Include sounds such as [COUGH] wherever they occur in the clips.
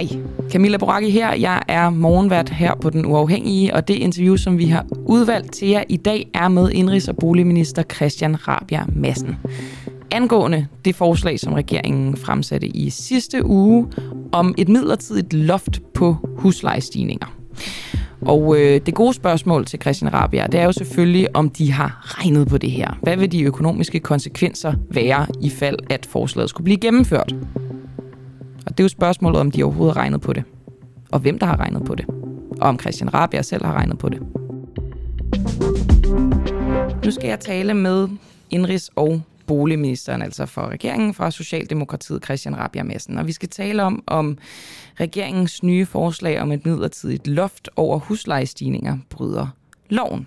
Hej, Camilla Boracchi her. Jeg er morgenvært her på Den Uafhængige, og det interview, som vi har udvalgt til jer i dag, er med indrigs- og boligminister Christian Rabia Madsen. Angående det forslag, som regeringen fremsatte i sidste uge om et midlertidigt loft på huslejestigninger. Og øh, det gode spørgsmål til Christian Rabia, det er jo selvfølgelig, om de har regnet på det her. Hvad vil de økonomiske konsekvenser være, i fald at forslaget skulle blive gennemført? Og det er jo spørgsmålet, om de overhovedet har regnet på det. Og hvem der har regnet på det. Og om Christian Rabia selv har regnet på det. Nu skal jeg tale med indrigs- og boligministeren, altså for regeringen fra Socialdemokratiet, Christian Rabia Madsen. Og vi skal tale om, om regeringens nye forslag om et midlertidigt loft over huslejestigninger bryder loven.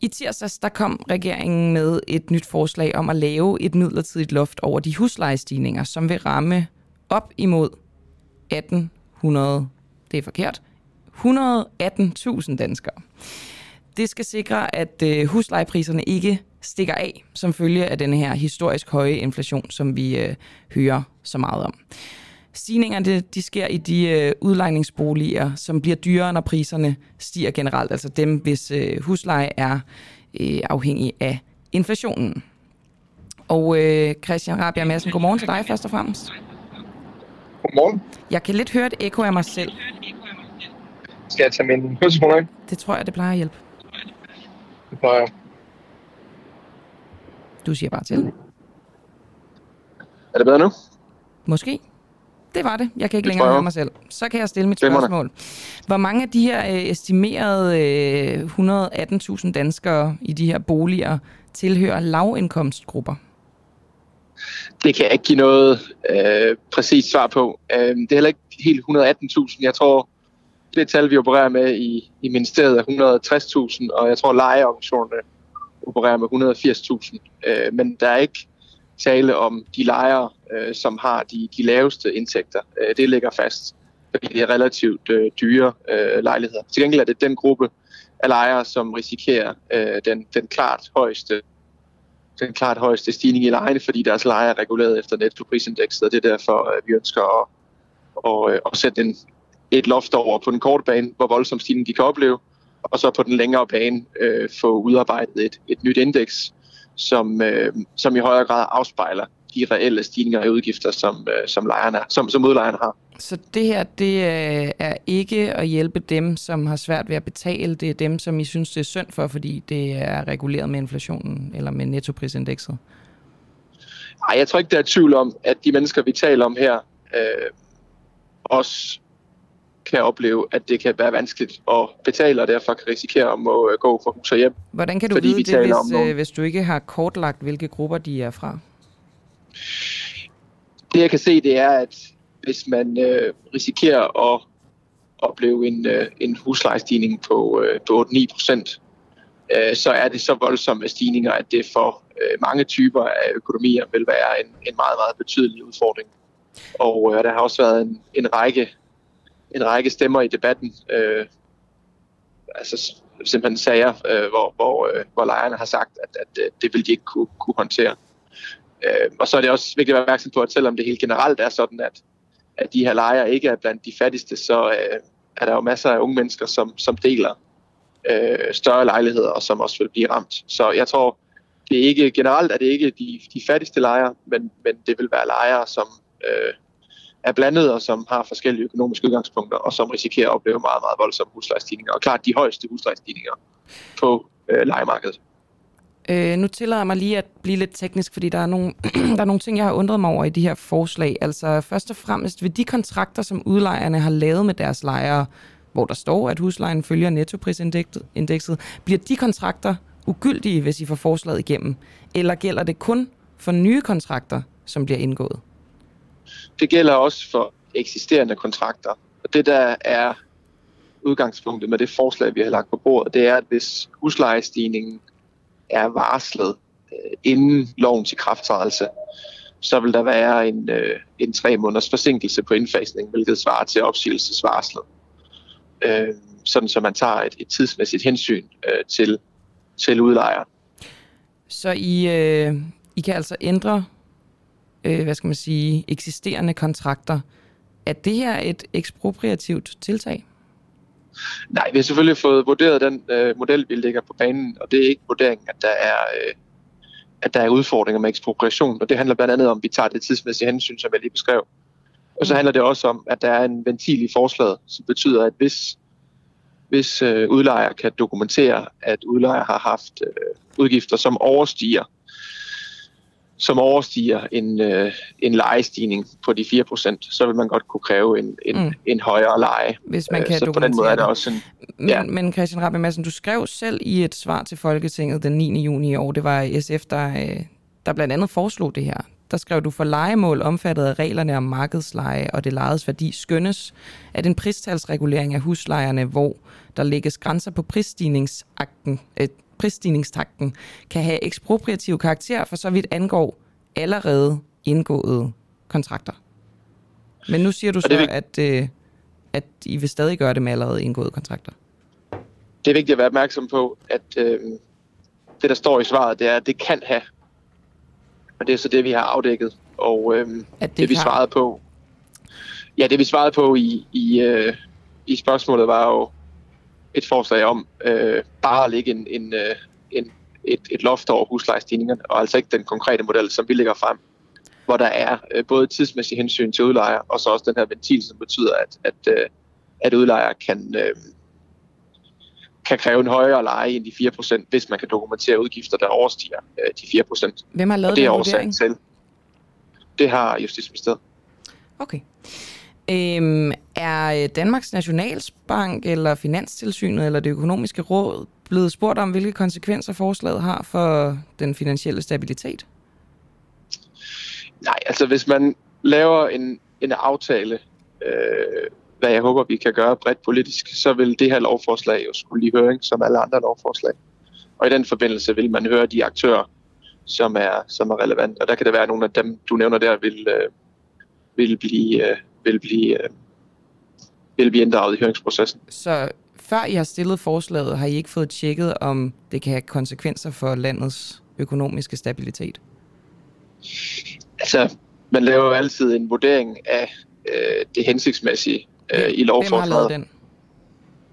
I tirsdags der kom regeringen med et nyt forslag om at lave et midlertidigt loft over de huslejestigninger, som vil ramme op imod 1800, det er forkert, 118.000 danskere. Det skal sikre, at øh, huslejepriserne ikke stikker af som følge af den her historisk høje inflation, som vi øh, hører så meget om. Stigningerne de sker i de øh, udlejningsboliger, som bliver dyrere, når priserne stiger generelt. Altså dem, hvis øh, husleje er øh, afhængig af inflationen. Og øh, Christian Rabia Madsen, godmorgen til dig først og fremmest. Godmorgen. Jeg kan lidt høre et ekko af mig selv. Skal jeg tage min høretelefoner ind? Det tror jeg, det plejer at hjælpe. Det plejer. Du siger bare til. Er det bedre nu? Måske. Det var det. Jeg kan ikke Det længere høre mig selv. Så kan jeg stille mit spørgsmål. Hvor mange af de her øh, estimerede øh, 118.000 danskere i de her boliger tilhører lavindkomstgrupper? Det kan jeg ikke give noget øh, præcist svar på. Øh, det er heller ikke helt 118.000. Jeg tror, det tal, vi opererer med i, i ministeriet, er 160.000, og jeg tror, lejeorganisationerne opererer med 180.000. Øh, men der er ikke tale om de lejere, øh, som har de, de laveste indtægter. Øh, det ligger fast, fordi det er relativt øh, dyre øh, lejligheder. Til gengæld er det den gruppe af lejere, som risikerer øh, den, den klart højeste den klart højeste stigning i lejene, fordi deres leje er reguleret efter nettoprisindekset, og det er derfor, at vi ønsker at, at, øh, at sætte en, et loft over på den korte bane, hvor voldsom stigning de kan opleve, og så på den længere bane øh, få udarbejdet et, et nyt indeks, som, øh, som i højere grad afspejler de reelle stigninger i udgifter, som, øh, som, lejerne, som, som udlejerne har. Så det her, det øh, er ikke at hjælpe dem, som har svært ved at betale. Det er dem, som I synes, det er synd for, fordi det er reguleret med inflationen eller med nettoprisindekset. Ej, jeg tror ikke, der er tvivl om, at de mennesker, vi taler om her, øh, også kan opleve, at det kan være vanskeligt at betale, og derfor kan risikere at må øh, gå fra hus og hjem. Hvordan kan du Fordi vide vi det, hvis, nogle- øh, hvis du ikke har kortlagt, hvilke grupper de er fra? Det jeg kan se, det er, at hvis man øh, risikerer at opleve en, øh, en huslejestigning på, øh, på 8-9 procent, øh, så er det så voldsomme stigninger, at det for øh, mange typer af økonomier vil være en, en meget, meget betydelig udfordring. Og øh, der har også været en, en, række, en række stemmer i debatten, øh, altså simpelthen sager, øh, hvor, hvor, øh, hvor lejerne har sagt, at, at øh, det vil de ikke kunne, kunne håndtere. Øh, og så er det også vigtigt at være opmærksom på, at selvom det helt generelt er sådan, at, at de her lejre ikke er blandt de fattigste, så øh, er der jo masser af unge mennesker, som, som deler øh, større lejligheder, og som også vil blive ramt. Så jeg tror, det er ikke generelt er det ikke de, de fattigste lejere, men, men det vil være lejere, som øh, er blandet, og som har forskellige økonomiske udgangspunkter, og som risikerer at opleve meget, meget voldsomme huslejestigninger, og klart de højeste huslejestigninger på øh, lejemarkedet. Øh, nu tillader jeg mig lige at blive lidt teknisk, fordi der er, nogle, [CLEARS THROAT] der er nogle ting, jeg har undret mig over i de her forslag. Altså først og fremmest ved de kontrakter, som udlejerne har lavet med deres lejere, hvor der står, at huslejen følger nettoprisindekset, bliver de kontrakter ugyldige, hvis I får forslaget igennem? Eller gælder det kun for nye kontrakter, som bliver indgået? Det gælder også for eksisterende kontrakter. Og det, der er udgangspunktet med det forslag, vi har lagt på bordet, det er, at hvis huslejestigningen er varslet øh, inden lovens ikrafttrædelse, så vil der være en, øh, en tre måneders forsinkelse på indfasning, hvilket svarer til opsigelsesvarslet. Øh, sådan så man tager et, et tidsmæssigt hensyn øh, til, til udlejer. Så I, øh, I kan altså ændre, øh, hvad skal man sige, eksisterende kontrakter Er det her et ekspropriativt tiltag? Nej, vi har selvfølgelig fået vurderet den øh, model, vi lægger på banen, og det er ikke vurderingen, at der er, øh, at der er udfordringer med ekspropriation. Og det handler blandt andet om, at vi tager det tidsmæssige hensyn, som jeg lige beskrev. Og så mm. handler det også om, at der er en ventil i forslaget, som betyder, at hvis, hvis øh, udlejer kan dokumentere, at udlejer har haft øh, udgifter, som overstiger som overstiger en, øh, en lejestigning på de 4%, så vil man godt kunne kræve en, en, mm. en højere leje. Hvis man øh, kan så på den måde er der også en... Men, ja. men Christian Rabbe Madsen, du skrev selv i et svar til Folketinget den 9. juni i år, det var SF, der, øh, der blandt andet foreslog det her. Der skrev du, for legemål omfattet af reglerne om markedsleje og det lejedes værdi skønnes, at en pristalsregulering af huslejerne, hvor der lægges grænser på prisstigningsakten, øh, prisstigningstakten kan have ekspropriativ karakter for så vidt angår allerede indgåede kontrakter. Men nu siger du så, det at, øh, at I vil stadig gøre det med allerede indgåede kontrakter. Det er vigtigt at være opmærksom på, at øh, det, der står i svaret, det er, at det kan have. Og det er så det, vi har afdækket. Og øh, at det, det vi svarede på, ja, det vi svarede på i, i, øh, i spørgsmålet var jo, et forslag om øh, bare at lægge en, en, øh, en, et, et loft over huslejestigningerne, og altså ikke den konkrete model, som vi lægger frem, hvor der er øh, både tidsmæssig hensyn til udlejer, og så også den her ventil, som betyder, at, at, øh, at udlejer kan, øh, kan kræve en højere leje end de 4%, hvis man kan dokumentere udgifter, der overstiger øh, de 4%. Hvem har lavet og det er årsagen til. Det har Justitsministeriet. Okay. Øhm, er øh, Danmarks Nationalbank eller Finanstilsynet eller det økonomiske råd blevet spurgt om, hvilke konsekvenser forslaget har for den finansielle stabilitet? Nej, altså hvis man laver en, en aftale, øh, hvad jeg håber, vi kan gøre bredt politisk, så vil det her lovforslag jo skulle i høring som alle andre lovforslag. Og i den forbindelse vil man høre de aktører, som er, som er relevante. Og der kan det være, at nogle af dem, du nævner der, vil, øh, vil blive, øh, vil blive, øh, vil blive inddraget i høringsprocessen. Så før I har stillet forslaget, har I ikke fået tjekket, om det kan have konsekvenser for landets økonomiske stabilitet? Altså, man laver jo altid en vurdering af øh, det hensigtsmæssige øh, i lovforslaget. Hvem har lavet den?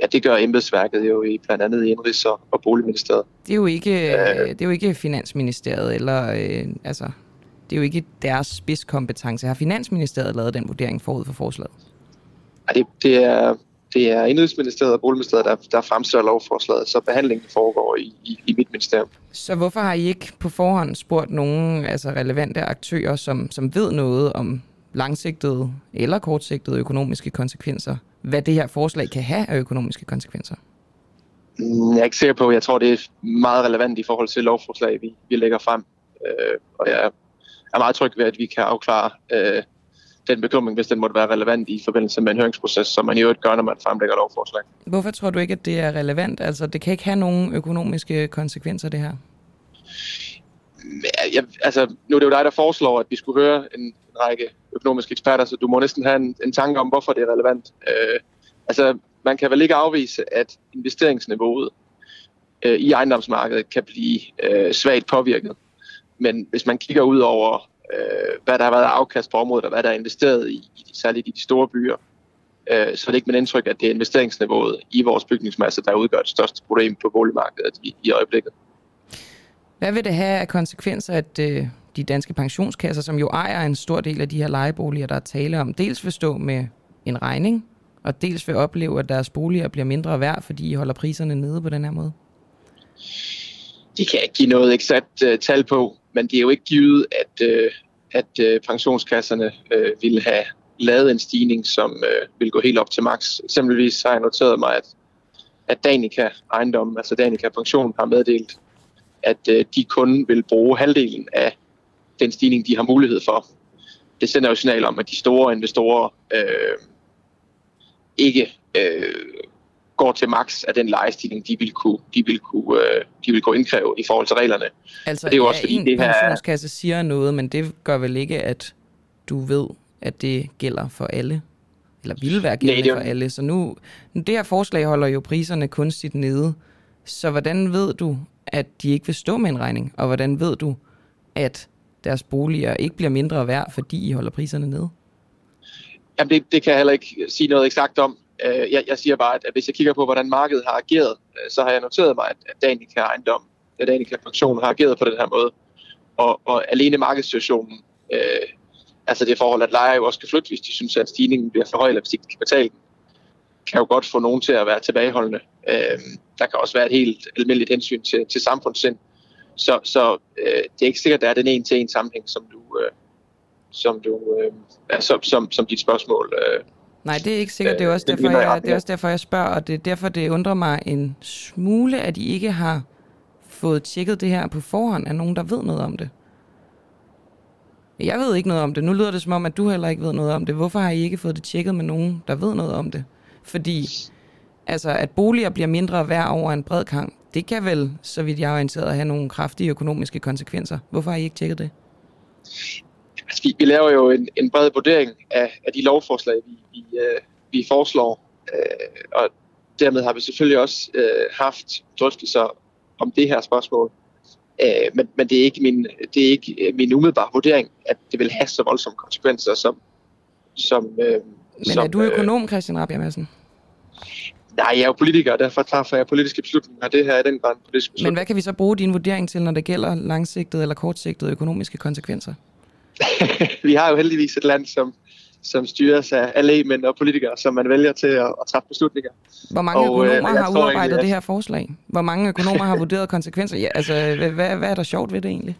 Ja, det gør embedsværket jo i blandt andet Indrigs- og, og Boligministeriet. Det er jo ikke, øh, det er jo ikke Finansministeriet, eller øh, altså, det er jo ikke deres spidskompetence. Har Finansministeriet lavet den vurdering forud for forslaget? Ja, det, det er det er Indrigsministeriet og Boligministeriet, der, der fremstiller lovforslaget, så behandlingen foregår i, i, i mit ministerium. Så hvorfor har I ikke på forhånd spurgt nogen altså relevante aktører, som, som ved noget om langsigtede eller kortsigtede økonomiske konsekvenser, hvad det her forslag kan have af økonomiske konsekvenser? Mm, jeg er ikke sikker på. Jeg tror, det er meget relevant i forhold til lovforslag, vi, vi lægger frem. Øh, og jeg er meget tryg ved, at vi kan afklare øh, den bekymring, hvis den måtte være relevant i forbindelse med en høringsproces, som man i øvrigt gør, når man fremlægger lovforslag. Hvorfor tror du ikke, at det er relevant? Altså, det kan ikke have nogen økonomiske konsekvenser, det her? Ja, altså, nu er det jo dig, der foreslår, at vi skulle høre en, en række økonomiske eksperter, så du må næsten have en, en tanke om, hvorfor det er relevant. Øh, altså, man kan vel ikke afvise, at investeringsniveauet øh, i ejendomsmarkedet kan blive øh, svagt påvirket. Men hvis man kigger ud over øh, hvad der har været afkast på området, og hvad der er investeret i, i særligt i de store byer, øh, så er det ikke mit indtryk, at det er investeringsniveauet i vores bygningsmasse, der udgør det største problem på boligmarkedet i, i øjeblikket. Hvad vil det have af konsekvenser, at øh, de danske pensionskasser, som jo ejer en stor del af de her lejeboliger, der er tale om, dels vil stå med en regning, og dels vil opleve, at deres boliger bliver mindre værd, fordi I holder priserne nede på den her måde? De kan ikke give noget eksakt uh, tal på, men det er jo ikke givet, at, øh, at øh, pensionskasserne øh, ville have lavet en stigning, som øh, vil gå helt op til max. Eksempelvis har jeg noteret mig, at, at Danica ejendom, altså Danica Pension, har meddelt, at øh, de kun vil bruge halvdelen af den stigning, de har mulighed for. Det sender jo signal om, at de store investorer øh, ikke øh, går til max af den lejestigning, de vil kunne, de vil kunne, øh, de vil kunne indkræve i forhold til reglerne. Altså, det er jo også, fordi en det her... pensionskasse siger noget, men det gør vel ikke, at du ved, at det gælder for alle? Eller vil være gældende Nej, for alle? Så nu, det her forslag holder jo priserne kunstigt nede. Så hvordan ved du, at de ikke vil stå med en regning? Og hvordan ved du, at deres boliger ikke bliver mindre værd, fordi I holder priserne nede? Jamen, det, det kan jeg heller ikke sige noget eksakt om. Øh, jeg, jeg siger bare, at hvis jeg kigger på, hvordan markedet har ageret, øh, så har jeg noteret mig, at, at Danica Ejendom, at Danica Pension har ageret på den her måde. Og, og alene markedssituationen, øh, altså det forhold, at lejere jo også kan flytte, hvis de synes, at stigningen bliver for høj, eller hvis de ikke kan betale den, kan jo godt få nogen til at være tilbageholdende. Øh, der kan også være et helt almindeligt hensyn til, til samfundssind. Så, så øh, det er ikke sikkert, at der er den en til en sammenhæng, som du, øh, som, du øh, som, som, som dit spørgsmål øh, Nej, det er ikke sikkert. Det er, også derfor, jeg, det er også derfor, jeg spørger, og det er derfor, det undrer mig en smule, at I ikke har fået tjekket det her på forhånd af nogen, der ved noget om det. Jeg ved ikke noget om det. Nu lyder det som om, at du heller ikke ved noget om det. Hvorfor har I ikke fået det tjekket med nogen, der ved noget om det? Fordi altså, at boliger bliver mindre værd over en bred kamp, det kan vel, så vidt jeg er orienteret, have nogle kraftige økonomiske konsekvenser. Hvorfor har I ikke tjekket det? Altså, vi, vi laver jo en, en bred vurdering af, af de lovforslag, vi, vi, øh, vi foreslår. Øh, og dermed har vi selvfølgelig også øh, haft drøftelser om det her spørgsmål. Øh, men men det, er ikke min, det er ikke øh, min umiddelbare vurdering, at det vil have så voldsomme konsekvenser, som... som øh, men som, er du økonom, Christian Rabia Madsen? Nej, jeg er jo politiker, og derfor træffer jeg politiske beslutninger. Det her er den grad politisk beslutning. Men hvad kan vi så bruge din vurdering til, når det gælder langsigtede eller kortsigtede økonomiske konsekvenser? [LAUGHS] vi har jo heldigvis et land, som, som styres af, af lægemænd og politikere, som man vælger til at, at træffe beslutninger. Hvor mange og, økonomer øh, har udarbejdet egentlig, det her forslag? Hvor mange økonomer har vurderet konsekvenser? Ja, altså, hvad, hvad er der sjovt ved det egentlig?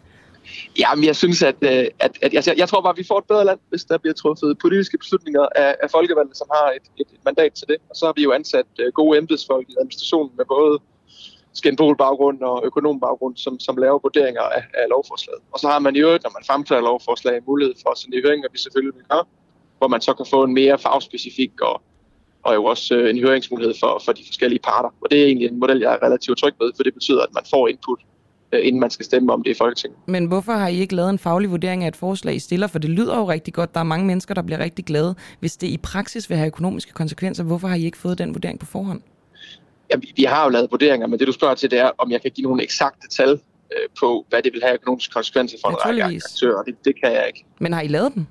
Jamen, jeg synes, at, øh, at, at jeg, jeg tror bare, at vi får et bedre land, hvis der bliver truffet politiske beslutninger af, af folkevalgte, som har et, et, et mandat til det. Og så har vi jo ansat øh, gode embedsfolk i administrationen med både skændbol-baggrund og økonom-baggrund, som, som laver vurderinger af, af lovforslaget. Og så har man i øvrigt, når man fremtager lovforslag, mulighed for at sende i vi selvfølgelig vil gøre, hvor man så kan få en mere fagspecifik og, og jo også øh, en høringsmulighed for, for de forskellige parter. Og det er egentlig en model, jeg er relativt tryg ved, for det betyder, at man får input, øh, inden man skal stemme om det i Folketinget. Men hvorfor har I ikke lavet en faglig vurdering af et forslag, I stiller? For det lyder jo rigtig godt. Der er mange mennesker, der bliver rigtig glade. Hvis det i praksis vil have økonomiske konsekvenser, hvorfor har I ikke fået den vurdering på forhånd? Ja, vi har jo lavet vurderinger, men det du spørger til, det er, om jeg kan give nogle eksakte tal øh, på, hvad det vil have økonomiske konsekvenser for en række aktører. Det, det kan jeg ikke. Men har I lavet dem?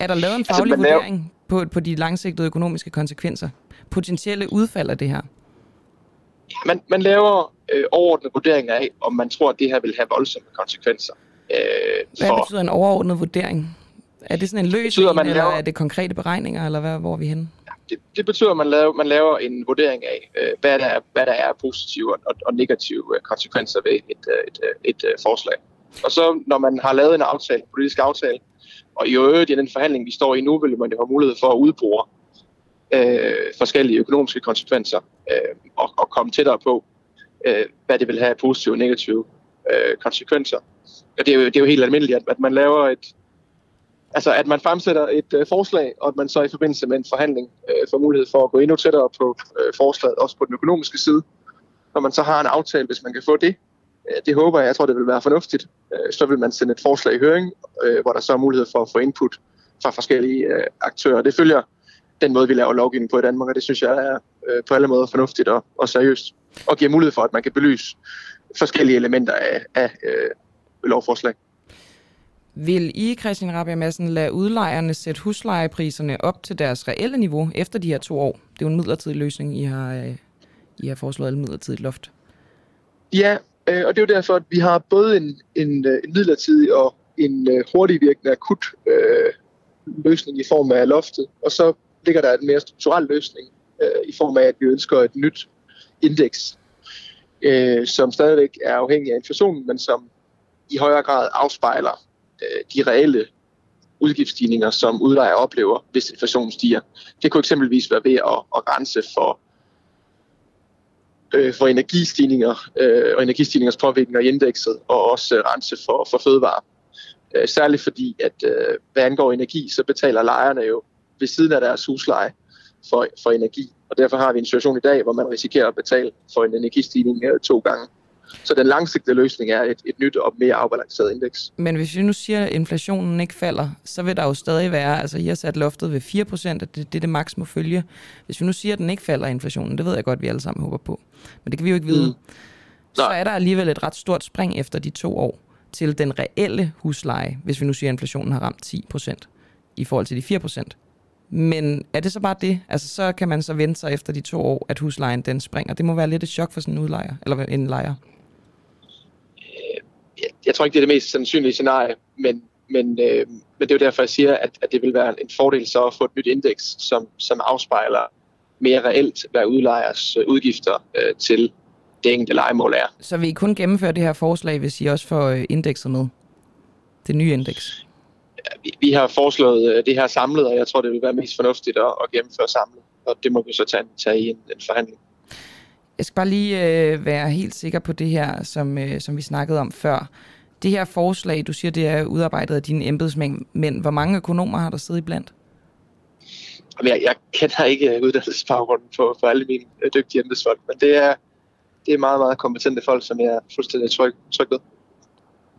Er der lavet en altså, faglig altså, vurdering laver... på, på de langsigtede økonomiske konsekvenser? Potentielle udfald af det her? Man, man laver øh, overordnede vurderinger af, om man tror, at det her vil have voldsomme konsekvenser. Øh, hvad for... betyder en overordnet vurdering? Er det sådan en løs betyder, man eller laver... er det konkrete beregninger, eller hvad, hvor er vi henne? Det, det betyder, at man laver, man laver en vurdering af, øh, hvad, der er, hvad der er positive og, og negative øh, konsekvenser ved et, øh, et, øh, et, et, forslag. Og så når man har lavet en aftale, politisk aftale, og i øvrigt i den forhandling, vi står i nu, vil man jo have mulighed for at udbore øh, forskellige økonomiske konsekvenser øh, og, og komme tættere på, øh, hvad det vil have positive og negative øh, konsekvenser. Og det er, jo, det er jo helt almindeligt, at man laver et, altså at man fremsætter et øh, forslag, og at man så i forbindelse med en forhandling øh, får mulighed for at gå endnu tættere på øh, forslaget, også på den økonomiske side. Når man så har en aftale, hvis man kan få det, øh, det håber jeg, jeg tror det vil være fornuftigt, øh, så vil man sende et forslag i høring, øh, hvor der så er mulighed for at få input fra forskellige øh, aktører. Det følger den måde, vi laver lovgivning på i Danmark, og det synes jeg er øh, på alle måder fornuftigt og, og seriøst, og giver mulighed for, at man kan belyse forskellige elementer af, af øh, lovforslag. Vil I, Christian Rabia Madsen, lade udlejerne sætte huslejepriserne op til deres reelle niveau efter de her to år? Det er jo en midlertidig løsning, I har, øh, I har foreslået et midlertidigt loft. Ja, øh, og det er jo derfor, at vi har både en, en, øh, en midlertidig og en hurtigvirkende akut øh, løsning i form af loftet, og så ligger der en mere strukturel løsning øh, i form af, at vi ønsker et nyt indeks, øh, som stadigvæk er afhængig af inflationen, men som i højere grad afspejler Øh, de reelle udgiftsstigninger, som udlejer oplever, hvis inflationen stiger. Det kunne eksempelvis være ved at, at rense for, øh, for energistigninger øh, og energistigningers påvirkninger i indekset, og også øh, rense for, for fødevare. Øh, særligt fordi, at øh, hvad angår energi, så betaler lejerne jo ved siden af deres husleje for, for energi. Og derfor har vi en situation i dag, hvor man risikerer at betale for en energistigning øh, to gange. Så den langsigtede løsning er et, et nyt og mere afbalanceret indeks. Men hvis vi nu siger, at inflationen ikke falder, så vil der jo stadig være, altså I har sat loftet ved 4%, at det, det er det maks må følge. Hvis vi nu siger, at den ikke falder, inflationen, det ved jeg godt, at vi alle sammen håber på, men det kan vi jo ikke vide, mm. så er der alligevel et ret stort spring efter de to år til den reelle husleje, hvis vi nu siger, at inflationen har ramt 10% i forhold til de 4%. Men er det så bare det? Altså, så kan man så vente sig efter de to år, at huslejen den springer. Det må være lidt et chok for sådan en udlejer, eller en lejer. Jeg, jeg tror ikke, det er det mest sandsynlige scenarie, men, men, øh, men det er jo derfor, jeg siger, at, at det vil være en fordel så at få et nyt indeks, som, som afspejler mere reelt, hvad udlejers øh, udgifter øh, til det enkelte legemål er. Så vil I kun gennemføre det her forslag, hvis I også får øh, indekset med? Det nye indeks? Vi, vi har foreslået øh, det her samlet, og jeg tror, det vil være mest fornuftigt at, at gennemføre samlet. Og det må vi så tage, tage i en, en forhandling. Jeg skal bare lige øh, være helt sikker på det her, som, øh, som vi snakkede om før. Det her forslag, du siger, det er udarbejdet af dine embedsmænd, men hvor mange økonomer har der siddet i blandt? Jeg, jeg kender ikke uddannelsesbaggrunden for, for alle mine øh, dygtige embedsfolk, men det er, det er meget, meget kompetente folk, som jeg er fuldstændig tryg, tryg ved.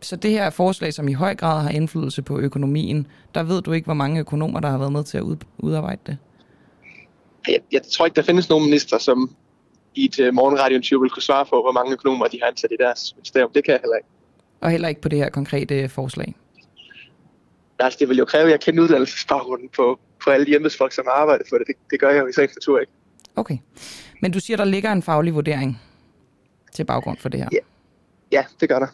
Så det her forslag, som i høj grad har indflydelse på økonomien, der ved du ikke, hvor mange økonomer, der har været med til at udarbejde det? Jeg, jeg tror ikke, der findes nogen minister, som i et uh, morgenradio vil kunne svare på, hvor mange økonomer de har ansat i deres ministerium. Det kan jeg heller ikke. Og heller ikke på det her konkrete forslag? Altså, det vil jo kræve, at jeg kender uddannelsesbaggrunden på, på alle de embedsfolk, som har arbejdet for det. det. Det gør jeg jo i sagens natur ikke. Okay. Men du siger, der ligger en faglig vurdering til baggrund for det her? Ja, ja det gør der.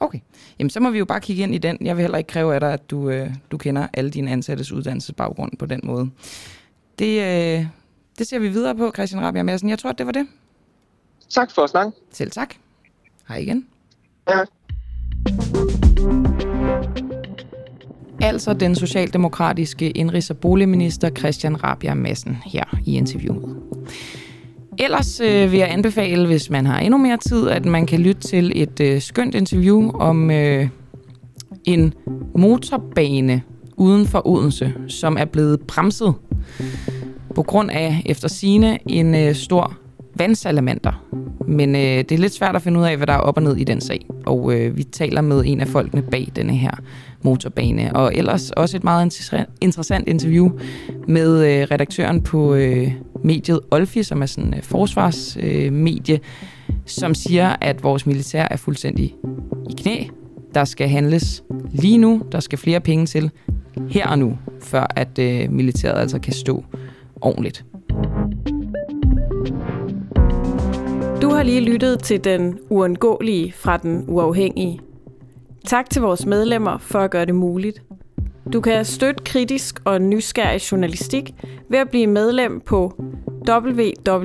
Okay. Jamen, så må vi jo bare kigge ind i den. Jeg vil heller ikke kræve af dig, at du, øh, du kender alle dine ansattes uddannelsesbaggrund på den måde. Det, øh, det ser vi videre på, Christian Rabia Madsen. Jeg tror, at det var det. Tak for at snakke. Selv tak. Hej igen. Ja. Altså den socialdemokratiske indrigs- og boligminister Christian Rabia Madsen her i interviewet. Ellers øh, vil jeg anbefale, hvis man har endnu mere tid, at man kan lytte til et øh, skønt interview om øh, en motorbane uden for Odense, som er blevet bremset på grund af, efter sine en øh, stor vandsalamander. Men øh, det er lidt svært at finde ud af, hvad der er op og ned i den sag. Og øh, vi taler med en af folkene bag denne her motorbane. Og ellers også et meget interessant interview med øh, redaktøren på øh, mediet Olfi, som er sådan et forsvarsmedie, som siger, at vores militær er fuldstændig i knæ. Der skal handles lige nu. Der skal flere penge til her og nu, før at øh, militæret altså kan stå ordentligt. Du har lige lyttet til den uundgåelige fra den uafhængige. Tak til vores medlemmer for at gøre det muligt. Du kan støtte kritisk og nysgerrig journalistik ved at blive medlem på www.duah.dk.